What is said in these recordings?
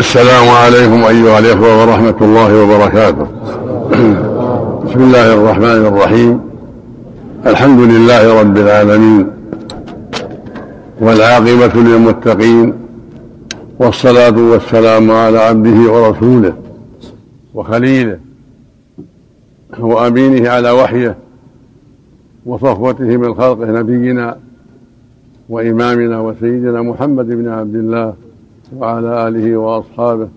السلام عليكم أيها الإخوة ورحمة الله وبركاته. بسم الله الرحمن الرحيم. الحمد لله رب العالمين والعاقبة للمتقين والصلاة والسلام على عبده ورسوله وخليله وأمينه على وحيه وصفوته من خلقه نبينا وإمامنا وسيدنا محمد بن عبد الله وعلى آله وأصحابه.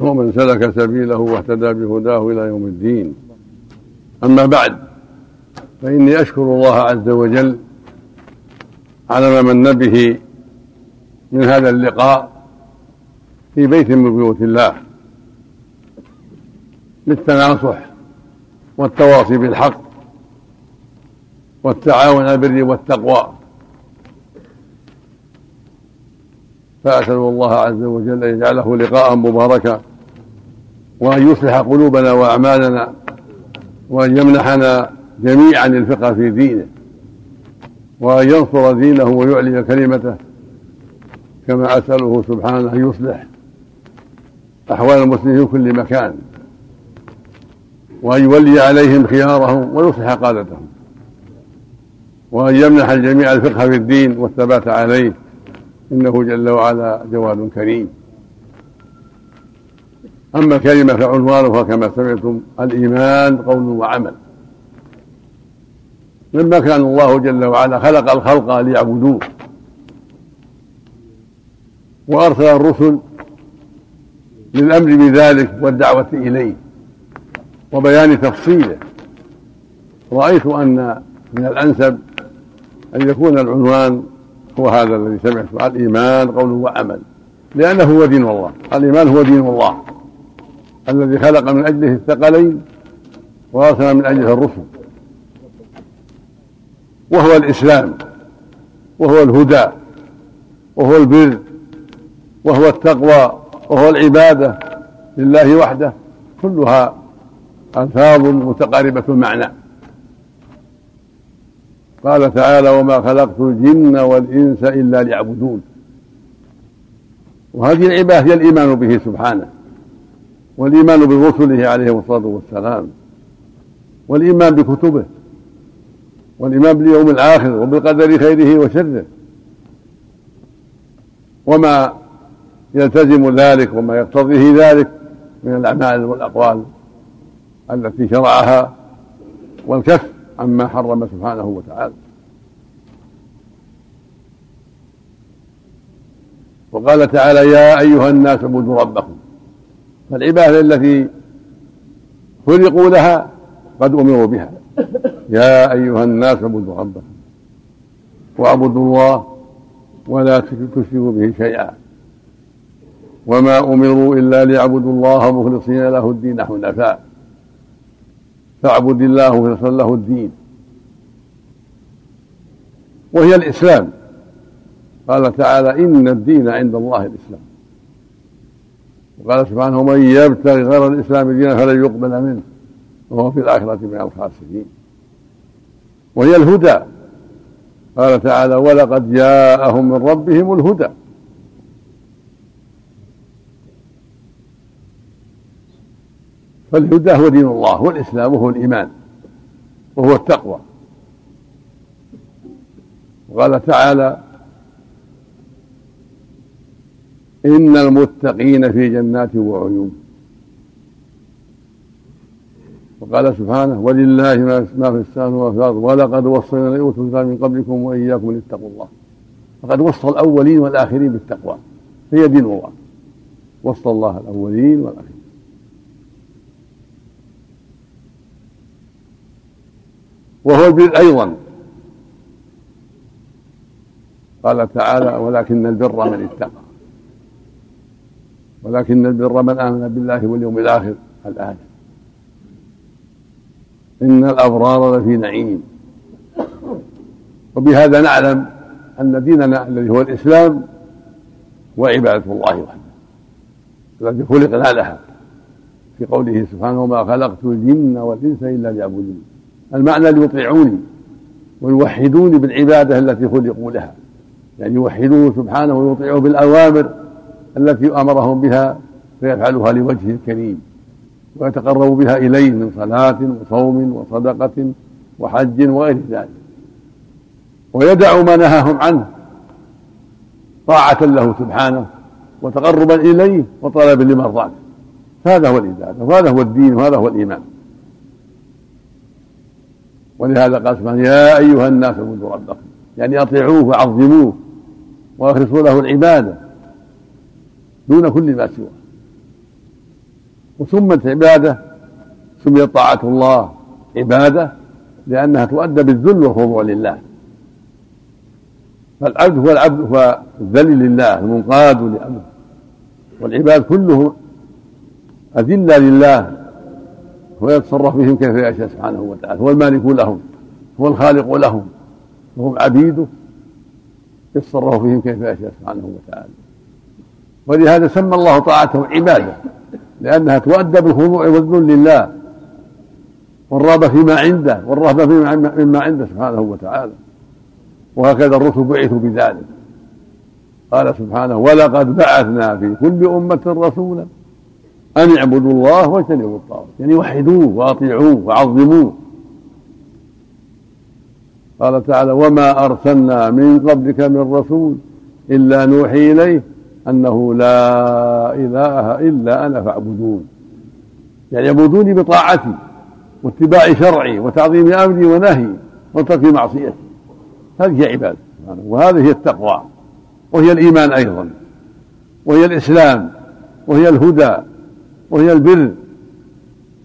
ومن سلك سبيله واهتدى بهداه إلى يوم الدين. أما بعد فإني أشكر الله عز وجل على ما من به من هذا اللقاء في بيت من بيوت الله. للتناصح والتواصي بالحق والتعاون على البر والتقوى. فأسأل الله عز وجل أن يجعله لقاء مباركا وأن يصلح قلوبنا وأعمالنا وأن يمنحنا جميعا الفقه في دينه وأن ينصر دينه ويعلي كلمته. كما أسأله سبحانه أن يصلح أحوال المسلمين في كل مكان وأن يولي عليهم خيارهم ويصلح قادتهم وأن يمنح الجميع الفقه في الدين والثبات عليه. إنه جل وعلا جواد كريم. أما الكلمة فعنوانها كما سمعتم الإيمان قول وعمل. لما كان الله جل وعلا خلق الخلق ليعبدوه. وأرسل الرسل للأمر بذلك والدعوة إليه. وبيان تفصيله. رأيت أن من الأنسب أن يكون العنوان هو هذا الذي سمعته الإيمان قول وعمل. لأنه هو دين الله. الإيمان هو دين الله. الذي خلق من أجله الثقلين وأرسل من أجله الرسل. وهو الإسلام. وهو الهدى. وهو البر. وهو التقوى. وهو العبادة لله وحده. كلها ألفاظ متقاربة المعنى. قال تعالى وما خلقت الجن والإنس إلا ليعبدون. وهذه العبادة هي الإيمان به سبحانه والإيمان برسله عليهم الصلاة والسلام والإيمان بكتبه والإيمان باليوم الآخر وبالقدر خيره وشره. وما يلتزم ذلك وما يقتضيه ذلك من الأعمال والأقوال التي شرعها والكف عما حرم سبحانه وتعالى. وقال تعالى يا أيها الناس اعبدوا ربكم. فالعبادة التي خلقوا لها قد أمروا بها. يا أيها الناس اعبدوا ربكم واعبدوا الله ولا تشركوا به شيئا. وما أمروا إلا ليعبدوا الله مخلصين له الدين حنفاء. فاعبد الله مخلصا له الدين. وهي الإسلام. قال تعالى إن الدين عند الله الإسلام. وقال سبحانه ومن يبتغي غير الإسلام دينا فلن يقبل منه. وهو في الآخرة من الخاسرين. وهي الهدى. قال تعالى ولقد جاءهم من ربهم الهدى. فالهدى هو دين الله والإسلام وهو الإيمان وهو التقوى. وقال تعالى إن المتقين في جنات وعيون. وقال سبحانه ولله ما في في الأرض ولقد وصينا الذين الكتاب من قبلكم وإياكم أن اتقوا الله. فقد وصى الأولين والآخرين بالتقوى هي دين الله. وصى الله الأولين والآخرين. وهو البر أيضا. قال تعالى ولكن البر من اتقى. ولكن البر من آمن بالله واليوم الآخر. الآية إن الأبرار لفي نعيم. وبهذا نعلم أن ديننا الذي هو الإسلام وعبادة الله وحده. التي خلقنا لها. في قوله سبحانه وما خلقت الجن والإنس إلا ليعبدون. المعنى ليطيعوني ويوحدوني بالعبادة التي خلقوا لها. يعني يوحدوه سبحانه ويطيعوه بالأوامر التي أمرهم بها فيفعلها لوجهه الكريم. ويتقرب بها إليه من صلاة وصوم وصدقة وحج وغير ذلك. ويدع ما نهاهم عنه. طاعة له سبحانه وتقربا إليه وطلبا لمرضاته هذا هو العبادة وهذا هو الدين وهذا هو الإيمان. ولهذا قال سبحانه يا أيها الناس اعبدوا ربكم. يعني أطيعوه وعظموه وأخلصوا له العبادة دون كل ما سواه. وسمت عبادة سميت طاعة الله عبادة لأنها تؤدى بالذل والخضوع لله. فالعبد هو العبد هو الذليل لله المنقاد لأمره. والعباد كلهم أذلة لله هو يتصرف بهم كيف يشاء سبحانه وتعالى. هو المالك لهم هو الخالق لهم وهم عبيده. يتصرف بهم كيف يشاء سبحانه وتعالى. ولهذا سمى الله طاعته عبادة لأنها تؤدى بالخضوع والذل لله والرغبة فيما عنده والرهبة مما عنده سبحانه وتعالى. وهكذا الرسل بعثوا بذلك. قال سبحانه ولقد بعثنا في كل أمة رسولا أن اعبدوا الله واجتنبوا الطاغوت. يعني وحدوه وأطيعوه وعظموه. قال تعالى وما أرسلنا من قبلك من رسول إلا نوحي إليه أنه لا إله إلا أنا فاعبدون. يعني اعبدوني بطاعتي واتباع شرعي وتعظيم أمري ونهي وترك معصيتي. هذه هي عبادة. وهذه هي التقوى. وهي الإيمان أيضا. وهي الإسلام. وهي الهدى. وهي البر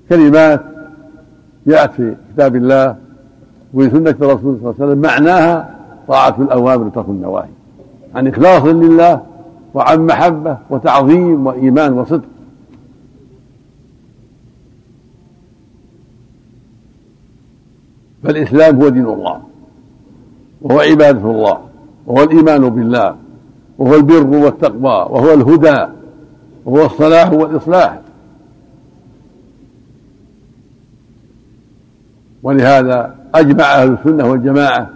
كلمات جاءت في كتاب الله وفي سنة الرسول صلى الله عليه وسلم معناها طاعة الأوامر وترك النواهي. عن إخلاص لله وعن محبة وتعظيم وإيمان وصدق. فالإسلام هو دين الله وهو عبادة الله وهو الإيمان بالله وهو البر والتقوى وهو الهدى وهو الصلاح والإصلاح. ولهذا أجمع أهل السنة والجماعة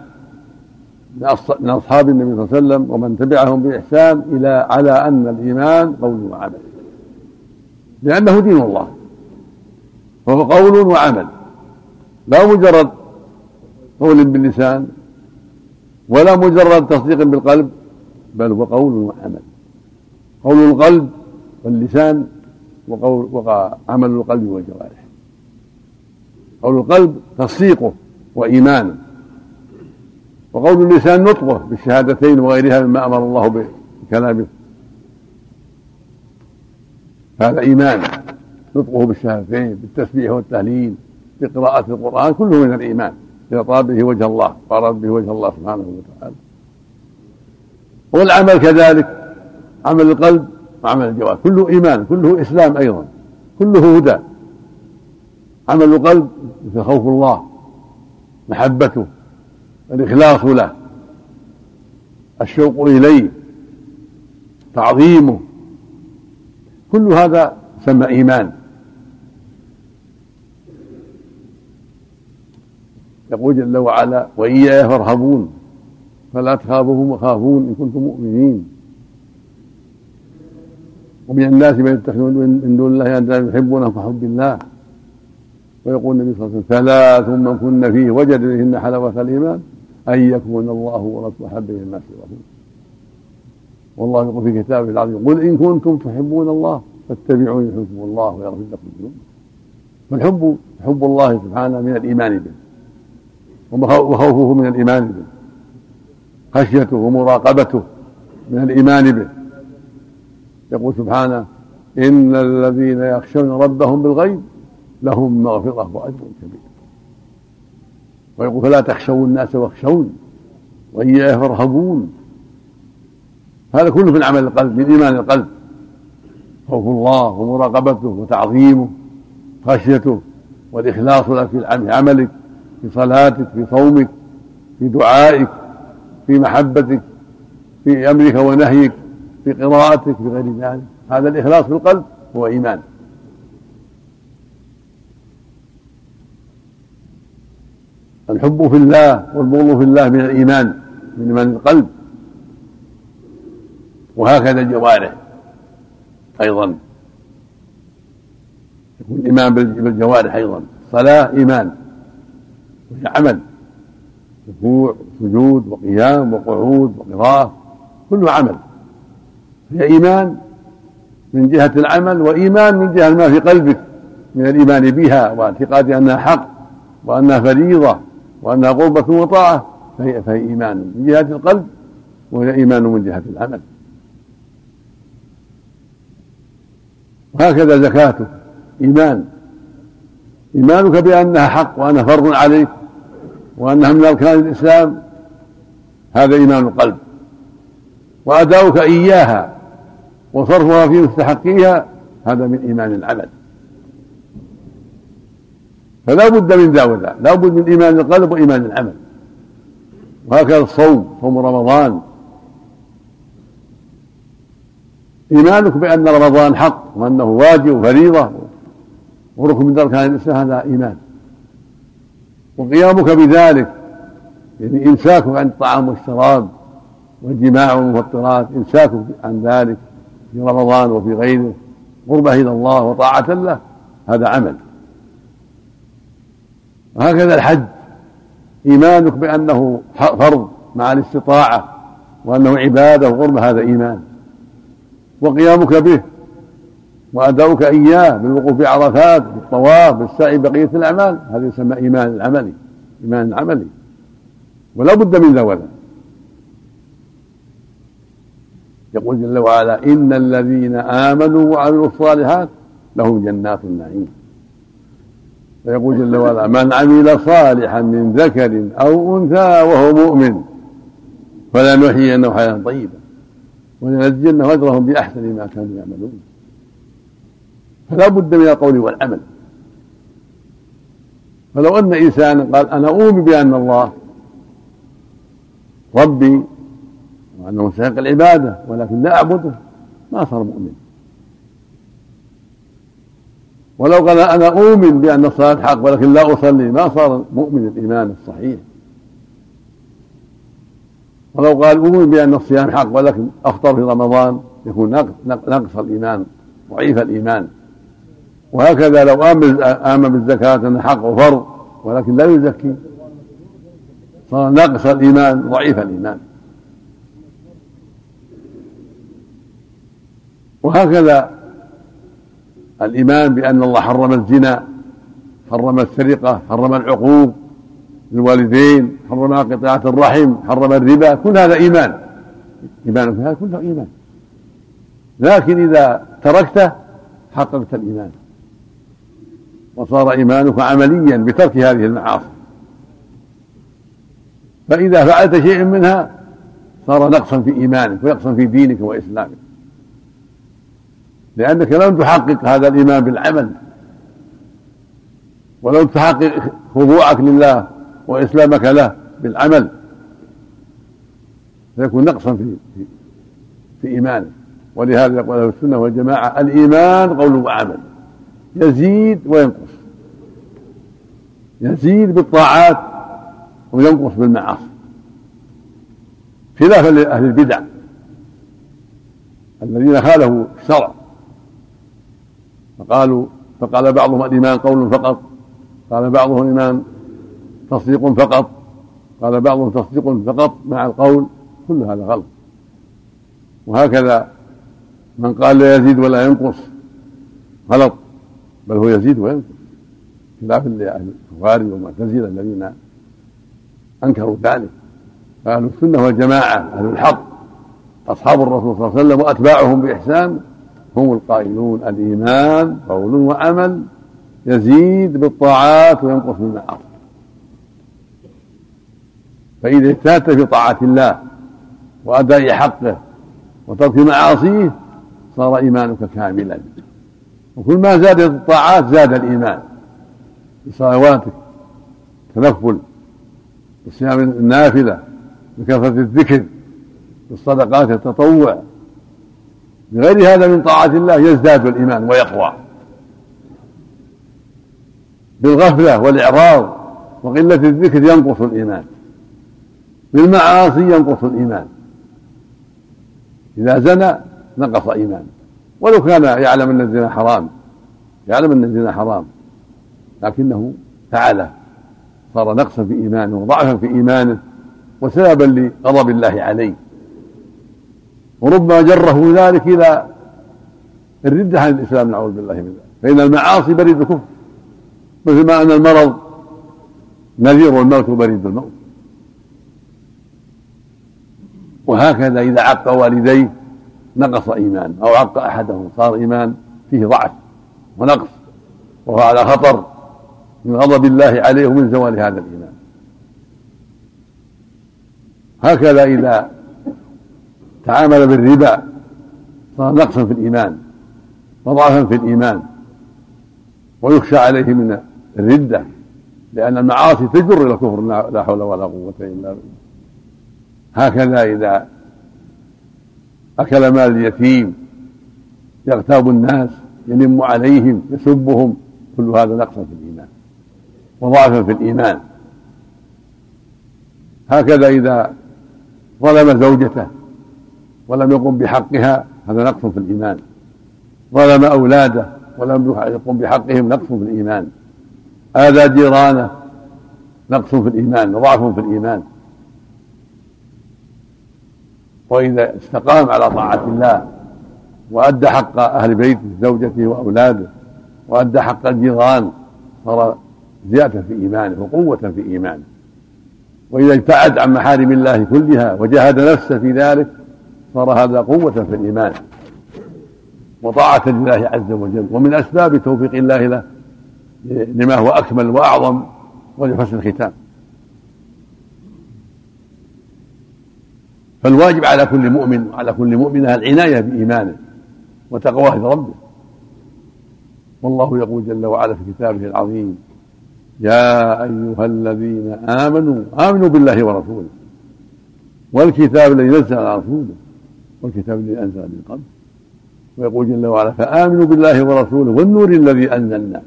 من أصحاب النبي صلى الله عليه وسلم ومن تبعهم بإحسان إلى على أن الإيمان قول وعمل. لأنه دين الله. فهو قول وعمل. لا مجرد قول باللسان ولا مجرد تصديق بالقلب بل هو قول وعمل. قول القلب واللسان وقول وعمل القلب والجوارح. قول القلب تصديقه وإيمانه. وقول اللسان نطقه بالشهادتين وغيرها مما أمر الله بكلامه. هذا إيمان. نطقه بالشهادتين بالتسبيح والتهليل بقراءة القرآن كله من الإيمان. إذا طلب به وجه الله وأراد به وجه الله سبحانه وتعالى. والعمل كذلك عمل القلب وعمل الجوارح. كله إيمان كله إسلام أيضا كله هدى. عمل القلب مثل خوف الله محبته الإخلاص له الشوق إليه تعظيمه كل هذا سمى إيمان. يقول جل وعلا وإياي فارهبون فلا تخافوهم وخافون إن كنتم مؤمنين. ومن الناس من يتخذون من دون الله أندادا يحبونهم كحب الله. ويقول النبي صلى الله عليه وسلم ثلاث من كن فيه وجد بهن حلاوة الإيمان أن يكون الله ورسوله أحب إلى الناس ورسوله والله يقول في كتابه العظيم قل إن كنتم تحبون الله فاتبعوني يحبكم الله ويغفر لكم ذنوبكم. فالحب حب الله سبحانه من الإيمان به وخوفه من الإيمان به خشيته ومراقبته من الإيمان به. يقول سبحانه إن الذين يخشون ربهم بالغيب لهم مغفرة وأجر كبير. ويقول فلا تخشوا الناس واخشون وإياه فارهبون. هذا كله من عمل القلب من إيمان القلب. خوف الله ومراقبته وتعظيمه خشيته والإخلاص لك في عملك في صلاتك في صومك في دعائك في محبتك في أمرك ونهيك في قراءتك في غير ذلك. هذا الإخلاص في القلب هو إيمان. الحب في الله والبغض في الله من الإيمان من إيمان القلب. وهكذا الجوارح أيضا. يكون الإيمان بالجوارح أيضا. صلاة إيمان. وهي عمل. ركوع وسجود وقيام وقعود وقراءة. كله عمل. هي إيمان من جهة العمل وإيمان من جهة ما في قلبك من الإيمان بها وأعتقاد أنها حق وأنها فريضة. وأنها قربة وطاعة فهي, فهي إيمان من جهة القلب وهي إيمان من جهة العمل. وهكذا زكاته إيمان. إيمانك بأنها حق وأنها فرض عليك وأنها من أركان الإسلام هذا إيمان القلب. وأداؤك إياها وصرفها في مستحقيها هذا من إيمان العمل. فلا بد من ذا وذا لا بد من إيمان القلب وإيمان العمل. وهكذا الصوم صوم رمضان. إيمانك بأن رمضان حق وأنه واجب وفريضة وركن من أركان الإسلام هذا إيمان. وقيامك بذلك يعني إمساكك عن الطعام والشراب والجماع والمفطرات إمساكك عن ذلك في رمضان وفي غيره قربة إلى الله وطاعة له هذا عمل. وهكذا الحج. إيمانك بأنه فرض مع الاستطاعة وأنه عبادة وقربة هذا إيمان. وقيامك به. وأداؤك إياه بالوقوف بعرفات بالطواف بالسعي بقية الأعمال. هذا يسمى إيمان العملي. إيمان عملي. ولا بد من ذا يقول جل وعلا إن الذين آمنوا وعملوا الصالحات لهم جنات النعيم. ويقول جل وعلا من عمل صالحا من ذكر أو أنثى وهو مؤمن فلنحيينه حياة طيبة ولنجزينهم أجرهم بأحسن ما كانوا يعملون. فلا بد من القول والعمل. فلو أن إنسانا قال أنا أؤمن بأن الله ربي وأنه مستحق العبادة ولكن لا أعبده ما صار مؤمن. ولو قال أنا أؤمن بأن الصلاة حق ولكن لا أصلي ما صار مؤمن الإيمان الصحيح. ولو قال أؤمن بأن الصيام حق ولكن أفطر في رمضان يكون نقص الإيمان ضعيف الإيمان. وهكذا لو آمن بالزكاة أن حق وفرض ولكن لا يزكي. صار نقص الإيمان ضعيف الإيمان. وهكذا الإيمان بأن الله حرم الزنا حرم السرقة حرم العقوق للوالدين حرم قطاعة الرحم حرم الربا كل هذا إيمان. إيمان في هذا كله إيمان. لكن إذا تركته حققت الإيمان. وصار إيمانك عمليا بترك هذه المعاصي. فإذا فعلت شيئا منها صار نقصا في إيمانك ونقصا في دينك وإسلامك. لأنك لم تحقق هذا الإيمان بالعمل ولم تحقق خضوعك لله وإسلامك له بالعمل. فيكون نقصا في في, في إيمانك. ولهذا يقول أهل السنة والجماعة الإيمان قول وعمل. يزيد وينقص. يزيد بالطاعات وينقص بالمعاصي. خلافا لأهل البدع الذين خالفوا الشرع. فقالوا فقال بعضهم الإيمان قول فقط قال بعضهم الإيمان تصديق فقط قال بعضهم تصديق فقط مع القول كل هذا غلط. وهكذا من قال لا يزيد ولا ينقص غلط بل هو يزيد وينقص لأهل الخوارج والمعتزلة الذين أنكروا ذلك. فأهل السنة والجماعة أهل الحق أصحاب الرسول صلى الله عليه وسلم وأتباعهم بإحسان هم القائلون الإيمان قول وعمل يزيد بالطاعات وينقص بالمعاصي فإذا اجتهدت في طاعة الله وأداء حقه وترك معاصيه صار إيمانك كاملا. وكل ما زادت الطاعات زاد الإيمان. بصلواتك تنفل بصيام النافلة بكثرة الذكر بالصدقات التطوع بغير هذا من طاعة الله يزداد الإيمان ويقوى. بالغفلة والإعراض وقلة الذكر ينقص الإيمان. بالمعاصي ينقص الإيمان. إذا زنى نقص إيمانه ولو كان يعلم أن الزنا حرام يعلم أن الزنا حرام لكنه فعله صار نقصا في إيمانه وضعفا في إيمانه وسببا لغضب الله عليه. وربما جره ذلك إلى الردة عن الإسلام نعوذ بالله من ذلك. فإن المعاصي بريد الكفر مثل ما أن المرض نذير الموت بريد الموت. وهكذا إذا عق والديه نقص إيمانه أو عق أحدهم صار إيمان فيه ضعف ونقص وهو على خطر من غضب الله عليه ومن زوال هذا الإيمان. هكذا إذا تعامل بالربا صار نقصا في الإيمان وضعفا في الإيمان ويخشى عليه من الردة لأن المعاصي تجر إلى الكفر لا حول ولا قوة إلا بالله. هكذا إذا أكل مال اليتيم يغتاب الناس ينم عليهم يسبهم كل هذا نقص في الإيمان وضعفا في الإيمان. هكذا إذا ظلم زوجته ولم يقم بحقها هذا نقص في الإيمان. ظلم أولاده ولم يقم بحقهم نقص في الإيمان. آذى جيرانه نقص في الإيمان وضعف في الإيمان. وإذا استقام على طاعة الله وأدى حق أهل بيته زوجته وأولاده وأدى حق الجيران صار زيادة في إيمانه وقوة في إيمانه. وإذا ابتعد عن محارم الله كلها وجاهد نفسه في ذلك صار هذا قوة في الإيمان وطاعة لله عز وجل ومن أسباب توفيق الله له لما هو أكمل وأعظم ولحسن الختام. فالواجب على كل مؤمن وعلى كل مؤمنة العناية بإيمانه وتقواه لربه والله يقول جل وعلا في كتابه العظيم يا أيها الذين آمنوا آمنوا بالله ورسوله والكتاب الذي نزل على رسوله والكتاب الذي أنزل من قبل. ويقول جل وعلا فآمنوا بالله ورسوله والنور الذي أنزلنا.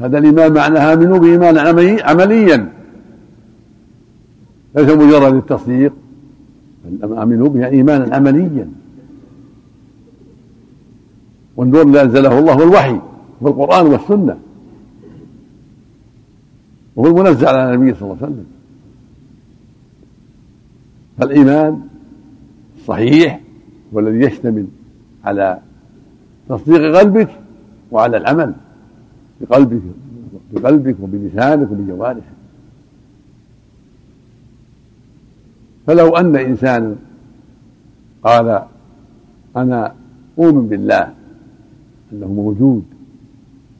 هذا الإيمان معناها آمنوا بإيمان عمليا. ليس مجرد التصديق. آمنوا بها إيمانا عمليا. والنور الذي أنزله الله هو الوحي والقرآن والسنة. وهو المنزل على النبي صلى الله عليه وسلم. فالإيمان الصحيح هو الذي يشتمل على تصديق قلبك وعلى العمل بقلبك بقلبك وبلسانك وبجوارحك. فلو أن إنسانا قال أنا أؤمن بالله أنه موجود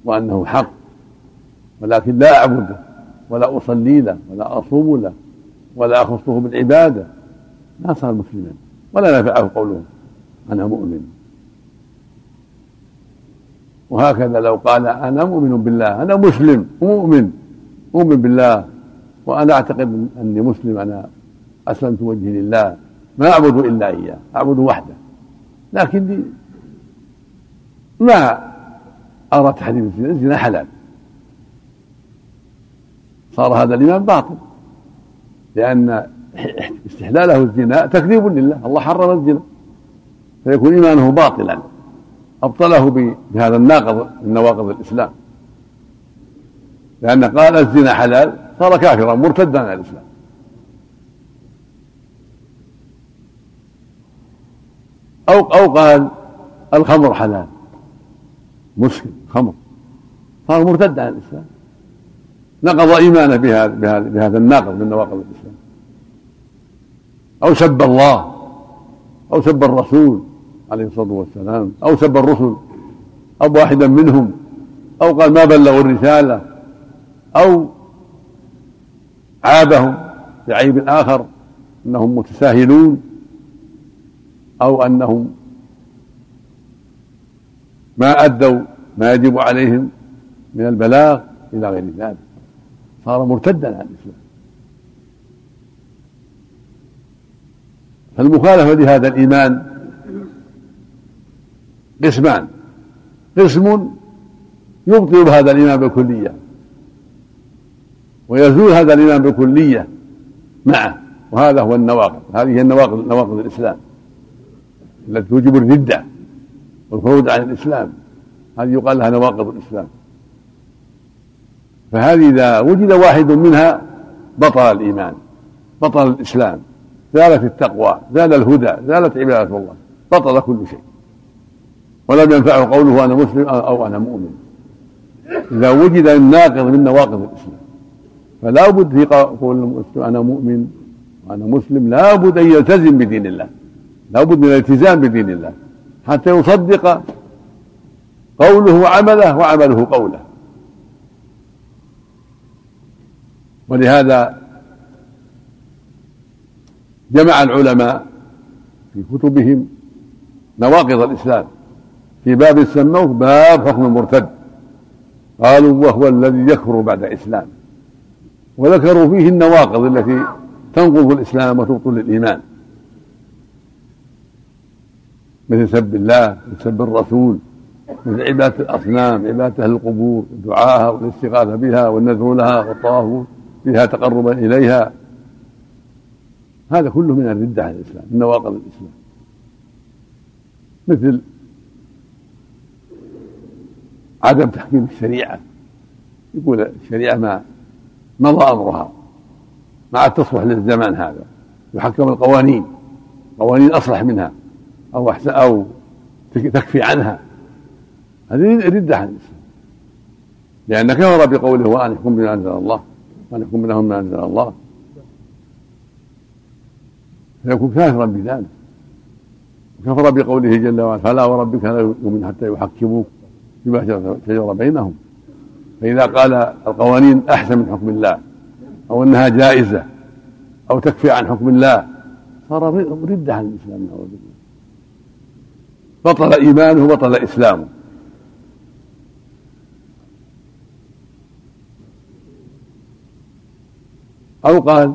وأنه حق ولكن لا أعبده ولا أصلي له ولا أصوم له ولا أخصه بالعبادة ما صار مسلما ولا نفعه قوله. أنا مؤمن. وهكذا لو قال أنا مؤمن بالله أنا مسلم مؤمن أؤمن بالله. وأنا أعتقد أني مسلم أنا أسلمت وجهي لله. ما أعبد إلا إياه أعبد وحده. لكني ما أرى تحريم الزنا؟ الزنا حلال. صار هذا الإيمان باطل. لأن استحلاله الزنا تكذيب لله الله حرم الزنا. فيكون إيمانه باطلا. أبطله بهذا الناقض من نواقض الإسلام. لأن قال الزنا حلال صار كافرا مرتدا عن الإسلام. أو أو قال الخمر حلال. مسلم خمر. صار مرتد عن الإسلام. نقض إيمانه بهذا بهذا بهذا الناقض من نواقض الإسلام. أو سب الله. أو سب الرسول. عليه الصلاة والسلام أو سب الرسل أو واحدا منهم أو قال ما بلغوا الرسالة أو عابهم بعيب آخر أنهم متساهلون أو أنهم ما أدوا ما يجب عليهم من البلاغ إلى غير ذلك. صار مرتدا عن الإسلام. فالمخالفة لهذا الإيمان قسمان. قسم يبطل هذا الإيمان بالكلية ويزول هذا الإيمان بالكلية معه. وهذا هو النواقض. هذه هي النواقض نواقض الإسلام. التي توجب الردة والخروج عن الإسلام. هذه يقال لها نواقض الإسلام. فهذه إذا وجد واحد منها بطل الإيمان بطل الإسلام زالت التقوى زال الهدى زالت عبادة الله بطل كل شيء. ولم ينفعه قوله أنا مسلم أو أنا مؤمن. إذا وجد الناقض من نواقض الإسلام فلا بد في قول المسلم أنا مؤمن وأنا مسلم لا بد أن يلتزم بدين الله لا بد من الالتزام بدين الله حتى يصدق قوله وعمله وعمله قوله. ولهذا جمع العلماء في كتبهم نواقض الإسلام. في باب سموه باب حكم المرتد قالوا وهو الذي يكفر بعد إسلام وذكروا فيه النواقض التي تنقض الإسلام وتبطل الإيمان. مثل سب الله مثل سب الرسول مثل عبادة الأصنام عبادة أهل القبور دعاها والاستغاثة بها والنذر لها والطواف بها تقربا إليها. هذا كله من الردة عن الإسلام من نواقض الإسلام. مثل عدم تحكيم الشريعة. يقول الشريعة ما مضى أمرها. ما عاد تصلح للزمان هذا. يحكم القوانين. قوانين أصلح منها. أو أحسن أو تكفي عنها. هذه ردة عن الإسلام. لأن كفر بقوله وأن يحكم بما أنزل الله. وأن يحكم لهم ما أنزل الله. فيكون كافرا بذلك. كفر بقوله جل وعلا فلا وربك لا يؤمن حتى يحكموك. فيما شجر بينهم. فإذا قال القوانين أحسن من حكم الله أو أنها جائزة أو تكفي عن حكم الله صار ردة عن الإسلام نعوذ بالله. بطل إيمانه بطل إسلامه. أو قال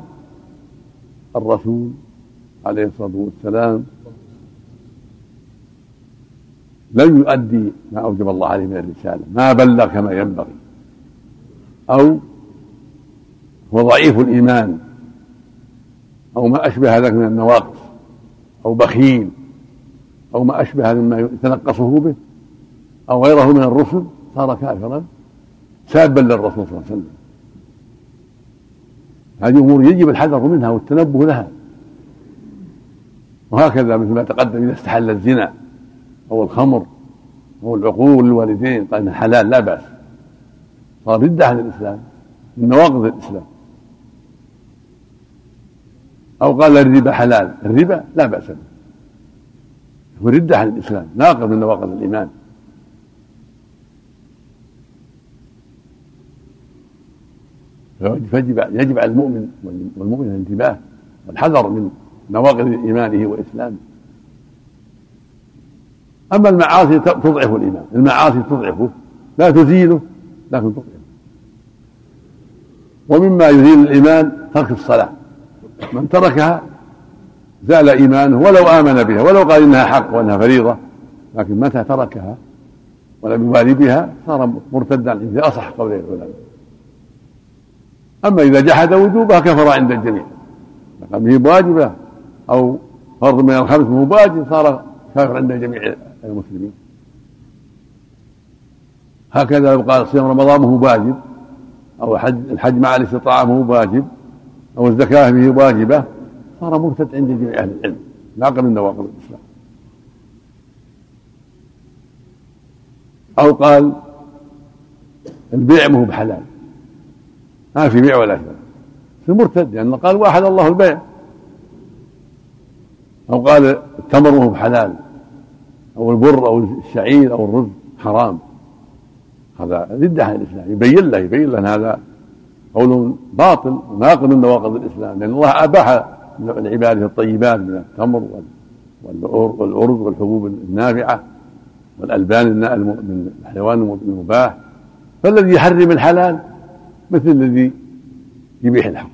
الرسول عليه الصلاة والسلام لم يؤدي ما أوجب الله عليه من الرسالة ما بلغ كما ينبغي. أو هو ضعيف الإيمان أو ما أشبه ذلك من النواقص أو بخيل أو ما أشبه مما يتنقصه به أو غيره من الرسل صار كافرا سابا للرسول صلى الله عليه وسلم. هذه أمور يجب الحذر منها والتنبه لها. وهكذا مثل ما تقدم إذا استحل الزنا أو الخمر أو العقول للوالدين قال إنه حلال لا بأس. صار ردة عن الإسلام من نواقض الإسلام. أو قال الربا حلال. الربا لا بأس به. ردة عن الإسلام ناقض من نواقض الإيمان. فيجب يجب على المؤمن والمؤمن الانتباه والحذر من نواقض إيمانه وإسلامه. أما المعاصي تضعف الإيمان. المعاصي تضعفه. لا تزيله لكن تضعفه. ومما يزيل الإيمان ترك الصلاة. من تركها زال إيمانه ولو آمن بها ولو قال إنها حق وإنها فريضة لكن متى تركها ولم يبالي بها صار مرتدا في أصح قول العلماء. أما إذا جحد وجوبها كفر عند الجميع. لقد هي بواجبه أو فرض من الخمس مو صار كافر عند جميع المسلمين. هكذا لو قال صيام رمضان مو واجب أو حج الحج مع الاستطاعة مو واجب أو الزكاة به واجبة صار مرتد عند جميع أهل العلم ناقل من نواقض الإسلام. أو قال البيع مو بحلال. ما في بيع ولا شراء. في مرتد لأن قال واحد الله البيع. أو قال التمر وهو حلال أو البر أو الشعير أو الرز حرام. هذا ردة عن الإسلام يبين له يبين له هذا قول باطل وناقض من نواقض الإسلام لأن الله أباح لعباده الطيبات من التمر والأرز والحبوب النافعة والألبان من الحيوان المباح. فالذي يحرم الحلال مثل الذي يبيح الحق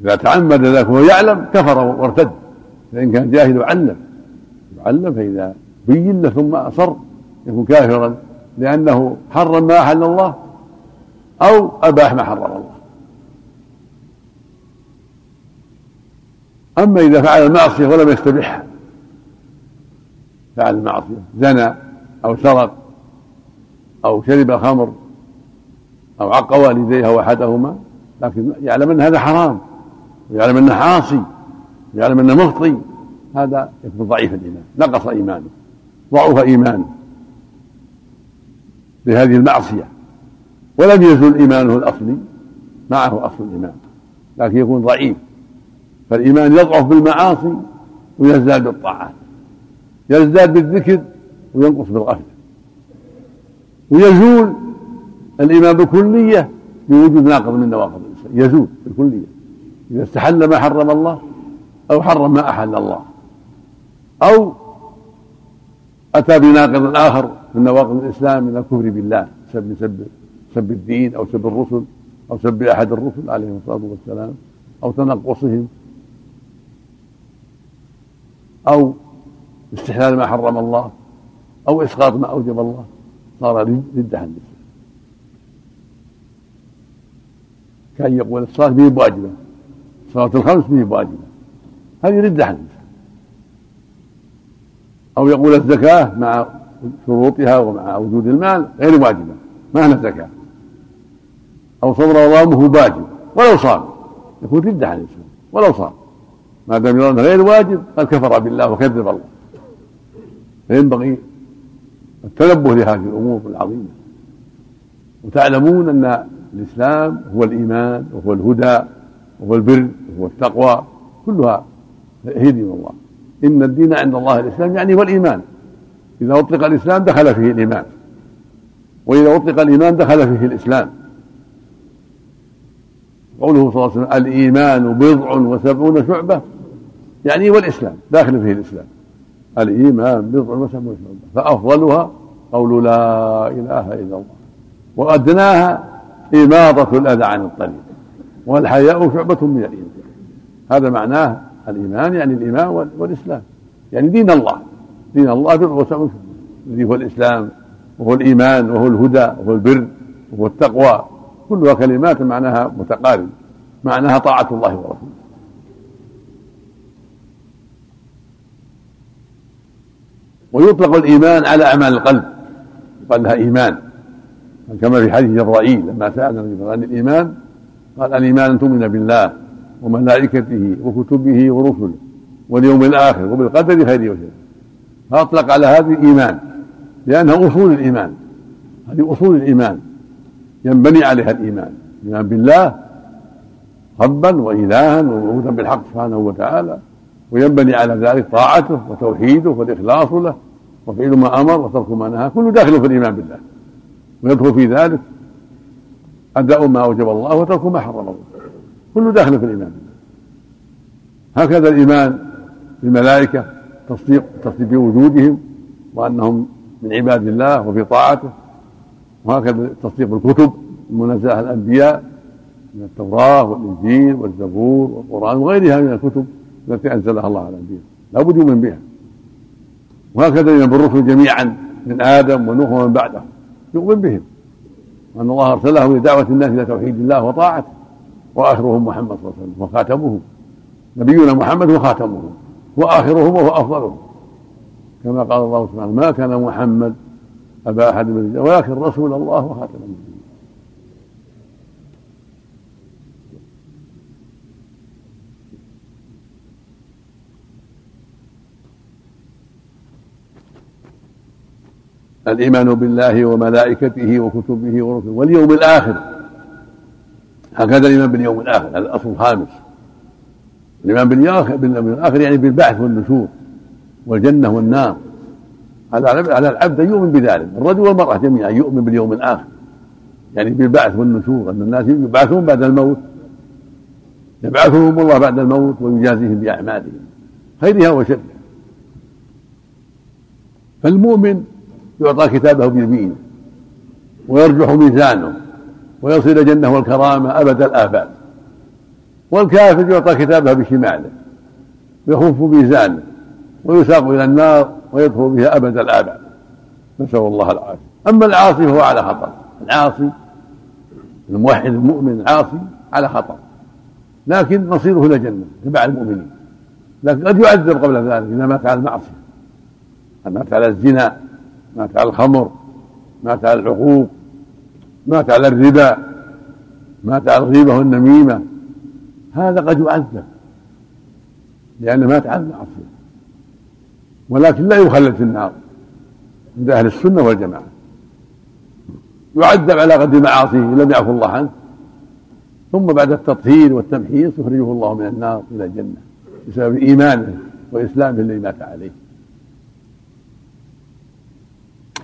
إذا تعمد ذلك وهو يعلم كفر وارتد. فإن كان جاهل يعلم يعلم فإذا بين له ثم أصر يكون كافرا لأنه حرم ما أحل الله أو أباح ما حرم الله. أما إذا فعل المعصية ولم يستبحها فعل المعصية زنى أو سرق أو شرب خمر أو عق والديه أو أحدهما لكن يعلم أن هذا حرام ويعلم أنه عاصي ويعلم أنه مخطي هذا يكون ضعيف الإيمان. نقص إيمانه. ضعف إيمانه. بهذه المعصية. ولم يزل إيمانه الأصلي. معه أصل الإيمان. لكن يكون ضعيف. فالإيمان يضعف بالمعاصي ويزداد بالطاعات. يزداد بالذكر وينقص بالغفلة. ويزول الإيمان بكلية بوجود ناقض من نواقض الإنسان. يزول بالكلية إذا استحل ما حرم الله أو حرم ما أحل الله. أو أتى بناقض آخر من نواقض الإسلام من الكفر بالله سب سب سب الدين أو سب الرسل أو سب أحد الرسل عليهم الصلاة والسلام أو تنقصهم أو استحلال ما حرم الله أو إسقاط ما أوجب الله. صار ردة عن الإسلام كان يقول الصلاة به بواجبة. صلاة الخمس به بواجبة. هذه ردة عن أو يقول الزكاة مع شروطها ومع وجود المال غير واجبة ما هي زكاة أو صوم رمضان هو واجب ولو صام. يكون ردة عن الإسلام ولو صام. ما دام يرى غير واجب قد كفر بالله وكذب الله. فينبغي التنبه لهذه الأمور العظيمة. وتعلمون أن الإسلام هو الإيمان وهو الهدى وهو البر وهو التقوى كلها هي دين الله. إن الدين عند الله الإسلام يعني هو الإيمان. إذا أطلق الإسلام دخل فيه الإيمان. وإذا أطلق الإيمان دخل فيه الإسلام. قوله صلى الله عليه وسلم الإيمان بضع وسبعون شعبة. يعني والإسلام داخل فيه الإسلام. الإيمان بضع وسبعون شعبة. فأفضلها قول لا إله إلا الله. وأدناها إماطة الأذى عن الطريق. والحياء شعبة من الإيمان. هذا معناه الإيمان يعني الإيمان والإسلام. يعني دين الله. دين الله وسبعون الذي هو الإسلام وهو الإيمان وهو الهدى وهو البر وهو التقوى. كلها كلمات معناها متقارب. معناها طاعة الله ورسوله. ويطلق الإيمان على أعمال القلب. يقال لها إيمان. كما في حديث جبرائيل لما سأل عن الإيمان قال الإيمان أن تؤمن بالله. وملائكته وكتبه ورسله واليوم الآخر وبالقدر خيره وشره فأطلق على هذه الإيمان لأنها أصول الإيمان. هذه أصول الإيمان. ينبني عليها الإيمان. الإيمان بالله ربا وإلها ومعبودا بالحق سبحانه وتعالى. وينبني على ذلك طاعته وتوحيده والإخلاص له وفعل ما أمر وترك ما نهى. كله داخل في الإيمان بالله. ويدخل في ذلك أداء ما أوجب الله وترك ما حرم الله. كله داخل في الإيمان. هكذا الإيمان بالملائكة تصديق تصديق بوجودهم وأنهم من عباد الله وفي طاعته. وهكذا التصديق بالكتب المنزهة الأنبياء من التوراة والإنجيل والزبور والقرآن وغيرها من الكتب التي أنزلها الله على الأنبياء. لا بد يؤمن بها. وهكذا يؤمن بالرسل جميعا من آدم ونوح ومن بعده. يؤمن بهم. وأن الله أرسله لدعوة الناس إلى توحيد الله وطاعته. وآخرهم محمد صلى الله عليه وسلم وخاتمهم. نبينا محمد وخاتمهم. وآخرهم وهو أفضلهم. كما قال الله سبحانه ما كان محمد أبا أحد من الرجال ولكن رسول الله وخاتم النبيين. الإيمان بالله وملائكته وكتبه ورسله واليوم الآخر. هكذا الإيمان باليوم الآخر هذا الأصل الخامس. باليوم الآخر يعني بالبعث والنشور والجنة والنار. على العبد أن يؤمن بذلك الرجل والمرأة جميعا يؤمن باليوم الآخر. يعني بالبعث والنشور أن الناس يبعثون بعد الموت. يبعثهم الله بعد الموت ويجازيهم بأعمالهم. خيرها وشرها فالمؤمن يعطى كتابه بيمينه ويرجح ميزانه. ويصل إلى الجنة والكرامة أبد الآباد. والكافر يعطى كتابه بشماله ويخف ميزانه ويساق إلى النار ويدخل بها أبد الابد نسأل الله العافية. أما العاصي فهو على خطر. العاصي الموحد المؤمن العاصي على خطر. لكن مصيره إلى الجنة تبع المؤمنين. لكن قد يعذب قبل ذلك إذا مات على المعصية. مات على الزنا مات على الخمر مات على العقوق. مات على الربا مات على الغيبة والنميمة هذا قد يعذب لأنه مات على المعصية ولكن لا يخلد في النار عند أهل السنة والجماعة. يعذب على قدر معاصيه لم يعفو الله عنه. ثم بعد التطهير والتمحيص يخرجه الله من النار إلى الجنة بسبب إيمانه وإسلامه الذي مات عليه.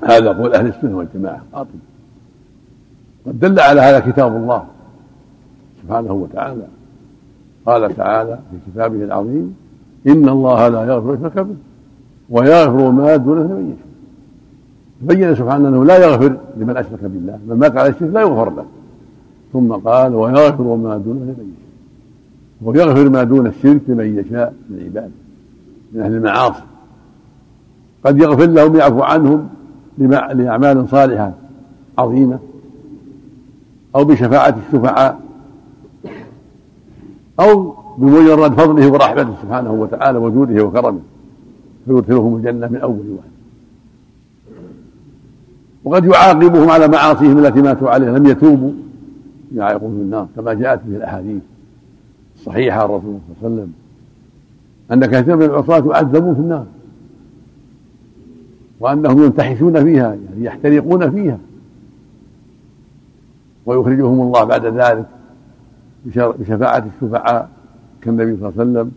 هذا قول أهل السنة والجماعة. قاطب قد دل على هذا كتاب الله سبحانه وتعالى. قال تعالى في كتابه العظيم إن الله لا يغفر يشرك به ويغفر ما دونه لمن يشاء. بين سبحانه أنه لا يغفر لمن أشرك بالله من مات على الشرك لا يغفر له. ثم قال ويغفر ما دونه لمن يشاء ويغفر ما دون الشرك لمن يشاء من عباده من أهل المعاصي. قد يغفر لهم يعفو عنهم لأعمال صالحة عظيمة. أو بشفاعة الشفعاء أو بمجرد فضله ورحمته سبحانه وتعالى وجوده وكرمه فيدخلهم الجنة من أول واحد. وقد يعاقبهم على معاصيهم التي ماتوا عليها لم يتوبوا. يعاقبهم في النار كما جاءت به الأحاديث الصحيحة عن الرسول صلى الله عليه وسلم أن كثيرا من العصاة يعذبون في النار وأنهم ينتحشون فيها يعني يحترقون فيها. ويخرجهم الله بعد ذلك بشفاعة الشفعاء كالنبي صلى الله عليه وسلم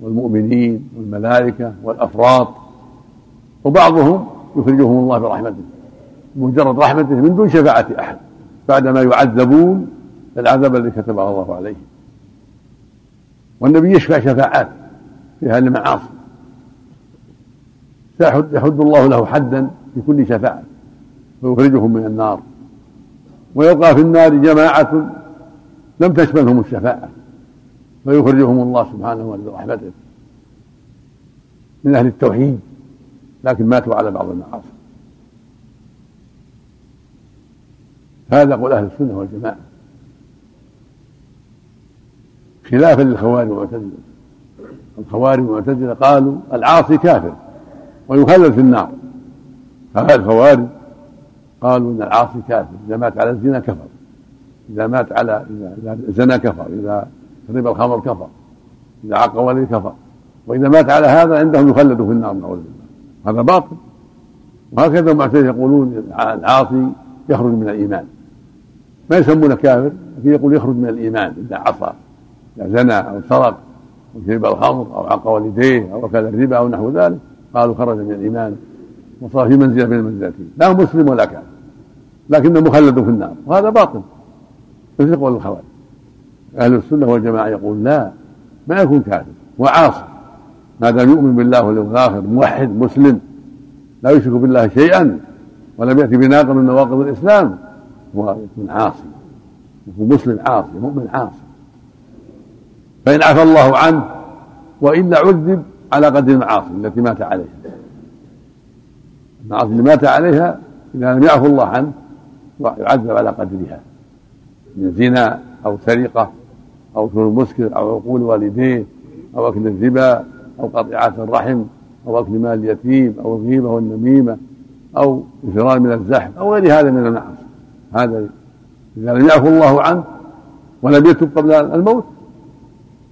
والمؤمنين والملائكة والأفراط. وبعضهم يخرجهم الله برحمته مجرد رحمته من دون شفاعة أحد بعدما يعذبون العذاب الذي كتبه الله عليهم والنبي يشفع شفاعات في أهل المعاصي. يحد الله له حدا في كل شفاعة ويخرجهم من النار. ويبقى في النار جماعة لم تشملهم الشفاعة فيخرجهم الله سبحانه وتعالى برحمته من أهل التوحيد لكن ماتوا على بعض المعاصي. هذا قول أهل السنة والجماعة. خلافا للخوارج والمعتزلة. الخوارج والمعتزلة قالوا العاصي كافر ويخلد في النار. هذا الخوارج قالوا إن العاصي كافر إذا مات على الزنا كفر. إذا مات على إذا زنى كفر إذا شرب الخمر كفر إذا عق ولي كفر. وإذا مات على هذا عندهم يخلد في النار نعوذ بالله. هذا باطل. وهكذا المعتزله يقولون العاصي يخرج من الإيمان. ما يسمونه كافر لكن يقول يخرج من الإيمان إذا عصى إذا زنى أو سرق أو شرب الخمر أو عق والديه أو أكل الربا أو نحو ذلك قالوا خرج من الإيمان. وصار في منزلة من المنزلتين لا مسلم ولا كافر. لكنه مخلد في النار وهذا باطل. مثل قول الخوارج أهل السنة والجماعة يقول لا ما يكون كافر وعاصي. ما دام يؤمن بالله واليوم الآخر موحد مسلم لا يشرك بالله شيئا ولم يأتي بناقض من نواقض الإسلام هو يكون عاصي. يكون مسلم عاصي مؤمن عاصي. فإن عفى الله عنه وإلا عذب على قدر المعاصي التي مات عليها. المعاصي اللي مات عليها إذا لم يعفو الله عنه يعذب على قدرها. من زنا أو سرقة أو كون مسكر أو عقول والديه أو أكل الربا أو قطيعة الرحم أو أكل مال اليتيم أو الغيبة والنميمة أو الفرار من الزحف أو غير هذا من المعاصي. هذا إذا لم يعفو الله عنه ولم يتب قبل الموت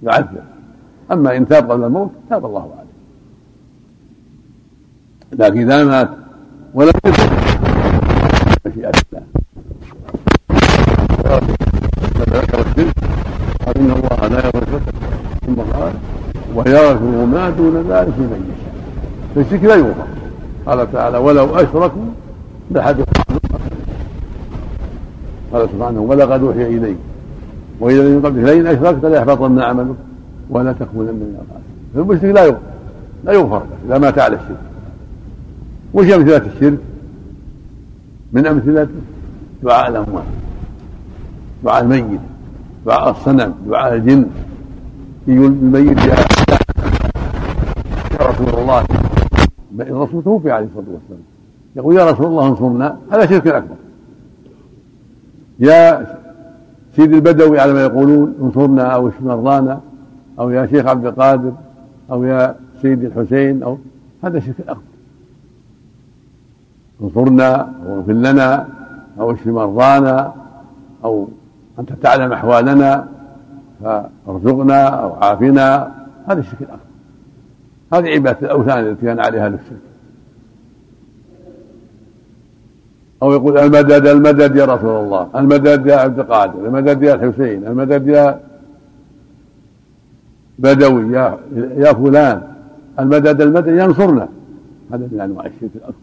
يعذب. أما إن تاب قبل الموت تاب الله عليه. لكن إذا مات ولم يتب مشيئة الله قال ان الله لا الشرك ثم قال ويغفر ما دون ذلك لمن يشاء فالشرك لا يغفر قال تعالى ولو اشركوا لحدث قال سبحانه ولقد اوحي اليك والى من قبلك لئن اشركت ليحبطن عملك ولا تكونن من الخاسرين فالمشرك لا يغفر لا يغفر اذا مات على الشرك وش امثله الشرك من امثلته دعاء الاموات دعاء الميت دعاء الصنم دعاء الجن. الميت يا رسول الله. الرسول توفي عليه الصلاة والسلام. يقول يا رسول الله انصرنا. هذا شرك أكبر. يا سيد البدوي على ما يقولون انصرنا أو اشف مرضانا أو يا شيخ عبد القادر أو يا سيد الحسين أو هذا شرك أكبر. انصرنا أو اغفر لنا أو اشف مرضانا أو أنت تعلم أحوالنا فارزقنا أو عافنا هذا الشرك الأكبر. هذه عبادة الأوثان التي كان عليها أهل الشرك. أو يقول المدد المدد يا رسول الله المدد يا عبد القادر المدد يا الحسين المدد يا بدوي يا يا فلان. المدد المدد ينصرنا. هذا من أنواع الشرك الأكبر.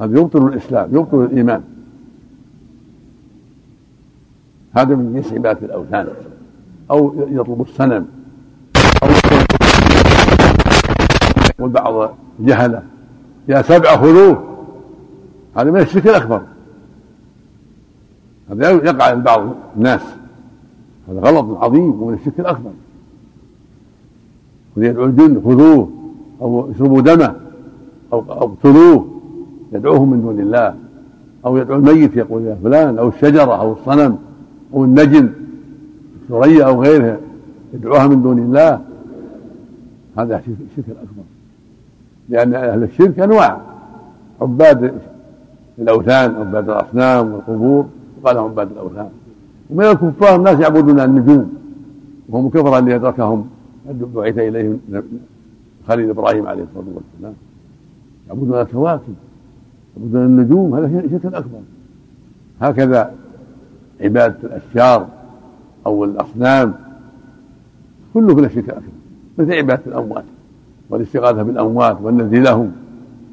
هذا يبطل الإسلام يبطل الإيمان. هذا من جنس عبادة الأوثان. أو يطلب السنم أو يقول بعض جهلة يا سبع خذوه. هذا من الشرك الأكبر. هذا يقع عند بعض الناس. هذا غلط عظيم ومن الشرك الأكبر. ويدعو الجن خذوه. أو اشربوا دمه. أو اقتلوه. يدعوهم من دون الله. أو يدعو الميت يقول يا فلان. أو الشجرة أو الصنم. أو النجم ثريا أو غيرها يدعوها من دون الله هذا الشرك الأكبر. لأن أهل الشرك أنواع عباد الأوثان عباد الأصنام والقبور وقال عباد الأوثان. ومن الكفار الناس يعبدون النجوم وهم كفر اللي ادركهم بعث إليهم خليل إبراهيم عليه الصلاة والسلام. يعبدون الكواكب يعبدون النجوم هذا شرك اكبر هكذا عبادة الأشجار أو الأصنام كله من الشرك الاكبر مثل عبادة الأموات والاستغاثة بالأموات والنذر لهم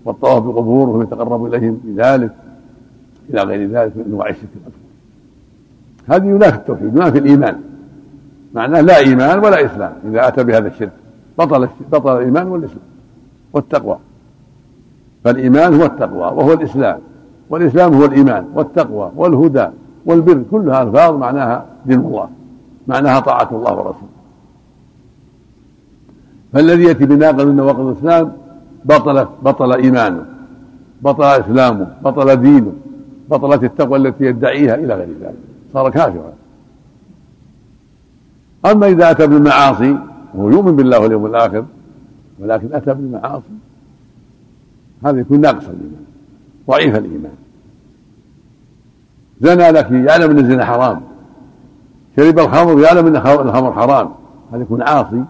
والطواف بقبورهم يتقرب إليهم بذلك إلى غير ذلك من أنواع الشرك الاكبر هذه ينافي التوحيد ينافي الإيمان. معناه لا إيمان ولا إسلام إذا أتى بهذا الشرك. بطل بطل الإيمان والإسلام والتقوى. فالإيمان هو التقوى وهو الإسلام. والإسلام هو الإيمان والتقوى والهدى. والبر كلها الفاظ معناها دين الله معناها طاعة الله ورسوله. فالذي يأتي بناقض من نواقض الإسلام بطل بطل إيمانه بطل إسلامه بطل دينه بطلت التقوى التي يدعيها إلى غير ذلك. صار كافرا. أما إذا أتى بالمعاصي وهو يؤمن بالله واليوم الآخر ولكن أتى بالمعاصي هذا يكون ناقص الإيمان ضعيف الإيمان. زنى لك يعلم إن الزنا حرام. شرب الخمر يعلم إن الخمر حرام. هذا يكون عاصي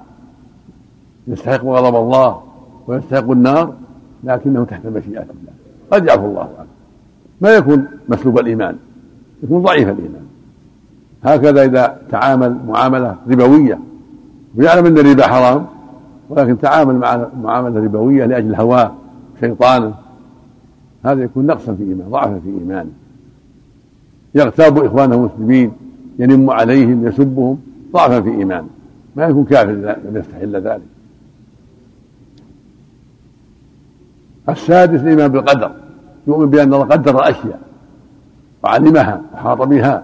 يستحق غضب الله ويستحق النار لكنه تحت مشيئة الله. قد يعفو الله عنه. ما يكون مسلوب الإيمان يكون ضعيف الإيمان. هكذا إذا تعامل معاملة ربوية ويعلم أن الربا حرام ولكن تعامل مع معاملة ربوية لأجل هواه شيطانه هذا يكون نقصا في إيمان ضعفا في إيمانه يغتاب إخوانه المسلمين ينم عليهم يسبهم ضعفا في إيمانه ما يكون كافر لم يستحل ذلك. السادس الإيمان بالقدر. يؤمن بأن الله قدر الأشياء وعلمها وحاط بها.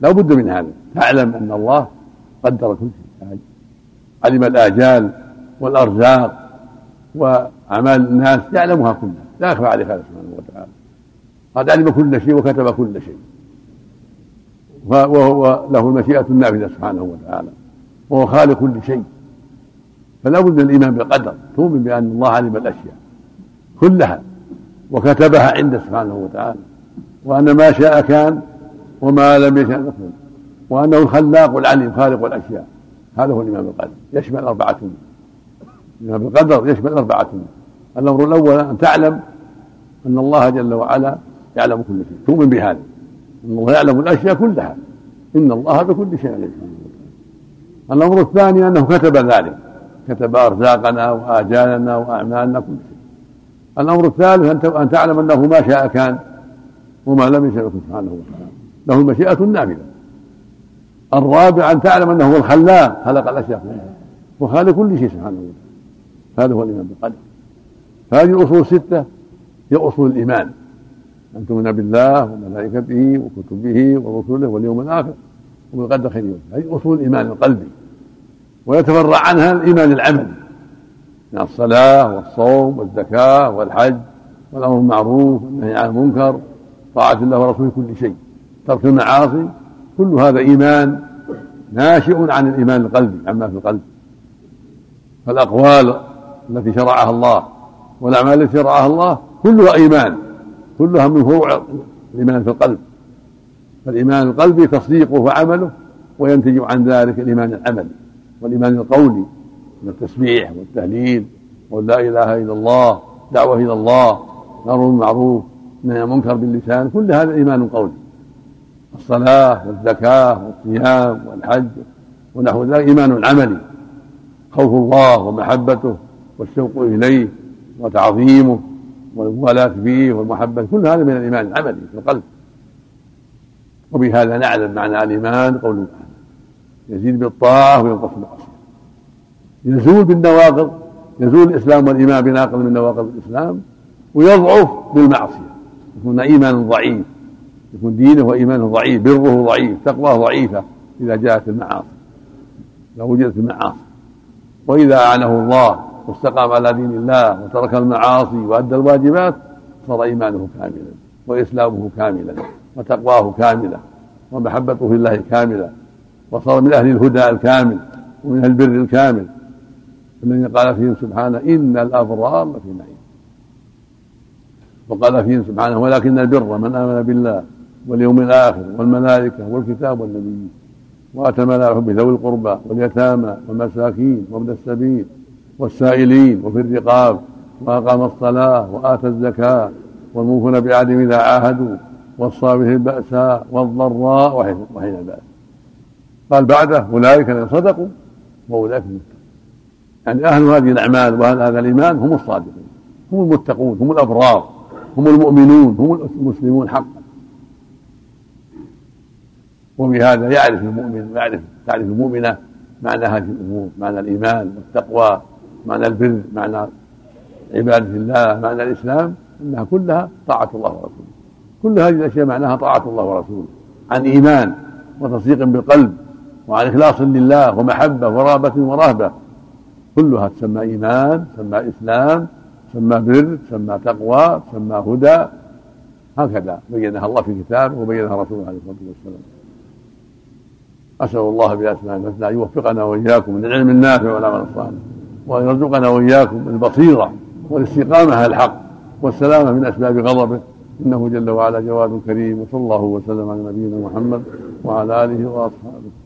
لا بد من هذا. تعلم أن الله قدر كل شيء. علم الآجال والأرزاق وأعمال الناس يعلمها كلها. لا يخفى عليه هذا سبحانه وتعالى. قد علم كل شيء وكتب كل شيء. وهو له المشيئة النافذة سبحانه وتعالى. وهو خالق كل شيء. فلا بد من الإيمان بالقدر. تؤمن بأن الله علم الأشياء كلها وكتبها عنده سبحانه وتعالى. وأن ما شاء كان وما لم يشاء يكون وأنه الخلاق العليم خالق الأشياء. هذا هو الإيمان بالقدر. يشمل أربعة. الإيمان بالقدر يشمل أربعة. الأمر الأول أن تعلم أن الله جل وعلا يعلم كل شيء. تؤمن بهذا. الله يعلم الأشياء كلها. إن الله بكل شيء عليم. الأمر الثاني أنه كتب ذلك. كتب أرزاقنا وآجالنا وأعمالنا كل شيء. الأمر الثالث أن تعلم أنه ما شاء كان وما لم يشاء سبحانه وتعالى. له المشيئة النافذة. الرابع أن تعلم أنه هو الخلاق. خلق الأشياء كلها. وخالق كل شيء سبحانه وتعالى. هذا هو الإيمان بالقدر. هذه الأصول الستة هي أصول الإيمان. أن تؤمن بالله وملائكته وكتبه ورسله واليوم الآخر وبالقدر خير هذه أصول الإيمان القلبي. ويتفرع عنها الإيمان العملي. من الصلاة والصوم والزكاة والحج والأمر بالمعروف والنهي عن المنكر طاعة الله ورسوله كل شيء. ترك المعاصي كل هذا إيمان ناشئ عن الإيمان القلبي عما في القلب. فالأقوال التي شرعها الله والأعمال التي شرعها الله كلها إيمان. كلها من فروع الإيمان في القلب. فالإيمان القلبي تصديقه وعمله وينتج عن ذلك الإيمان العملي والإيمان القولي من التسبيح والتهليل ولا إله إلا الله دعوة إلى الله أمر بالمعروف نهي المنكر باللسان كل هذا إيمان قولي. الصلاة والزكاة والصيام والحج ونحو ذلك إيمان عملي. خوف الله ومحبته والشوق إليه وتعظيمه والموالاة فيه والمحبة كل هذا من الإيمان العملي في القلب. وبهذا نعلم معنى الإيمان قول يزيد بالطاعة وينقص بالمعصية يزول بالنواقض يزول الإسلام والإيمان بناقض من نواقض الإسلام ويضعف بالمعصية. يكون إيمانا ضعيف. يكون دينه وإيمانه ضعيف بره ضعيف تقواه ضعيفة إذا جاءت المعاصي. إذا وجدت المعاصي. وإذا أعانه الله واستقام على دين الله وترك المعاصي وأدى الواجبات صار إيمانه كاملا وإسلامه كاملا وتقواه كاملة ومحبته في الله كاملة وصار من أهل الهدى الكامل ومن أهل البر الكامل. الذين قال فيهم سبحانه إن الأبرار لفي نعيم. وقال فيهم سبحانه ولكن البر من آمن بالله واليوم الآخر والملائكة والكتاب والنبيين وآتى مال حب ذوي القربى واليتامى والمساكين وابن السبيل والسائلين وفي الرقاب وأقام الصلاة وآتى الزكاة والموفون بعهدهم إذا عاهدوا والصابر البأساء والضراء وحين البأس. قال بعده أولئك الذين صدقوا وأولئك المتقون. يعني أهل هذه الأعمال وأهل هذا الإيمان هم الصادقون هم المتقون هم الأبرار هم المؤمنون هم المسلمون حقا. وبهذا يعرف المؤمن ويعرف تعرف المؤمنة معنى هذه الأمور معنى الإيمان والتقوى. معنى البر معنى عبادة الله معنى الإسلام أنها كلها طاعة الله ورسوله. كل هذه الأشياء معناها طاعة الله ورسوله. عن إيمان وتصديق بالقلب وعن إخلاص لله ومحبة ورغبة ورهبة. كلها تسمى إيمان تسمى إسلام تسمى بر تسمى تقوى تسمى هدى. هكذا بينها الله في كتابه وبينها رسوله عليه الصلاة والسلام. أسأل الله بأسماء الحسنى أن يوفقنا وإياكم من العلم النافع والعمل الصالح. وأن يرزقنا وإياكم البصيرة والاستقامة على الحق والسلامة من أسباب غضبه. إنه جل وعلا جواد كريم وصلى الله وسلم على نبينا محمد وعلى آله وأصحابه.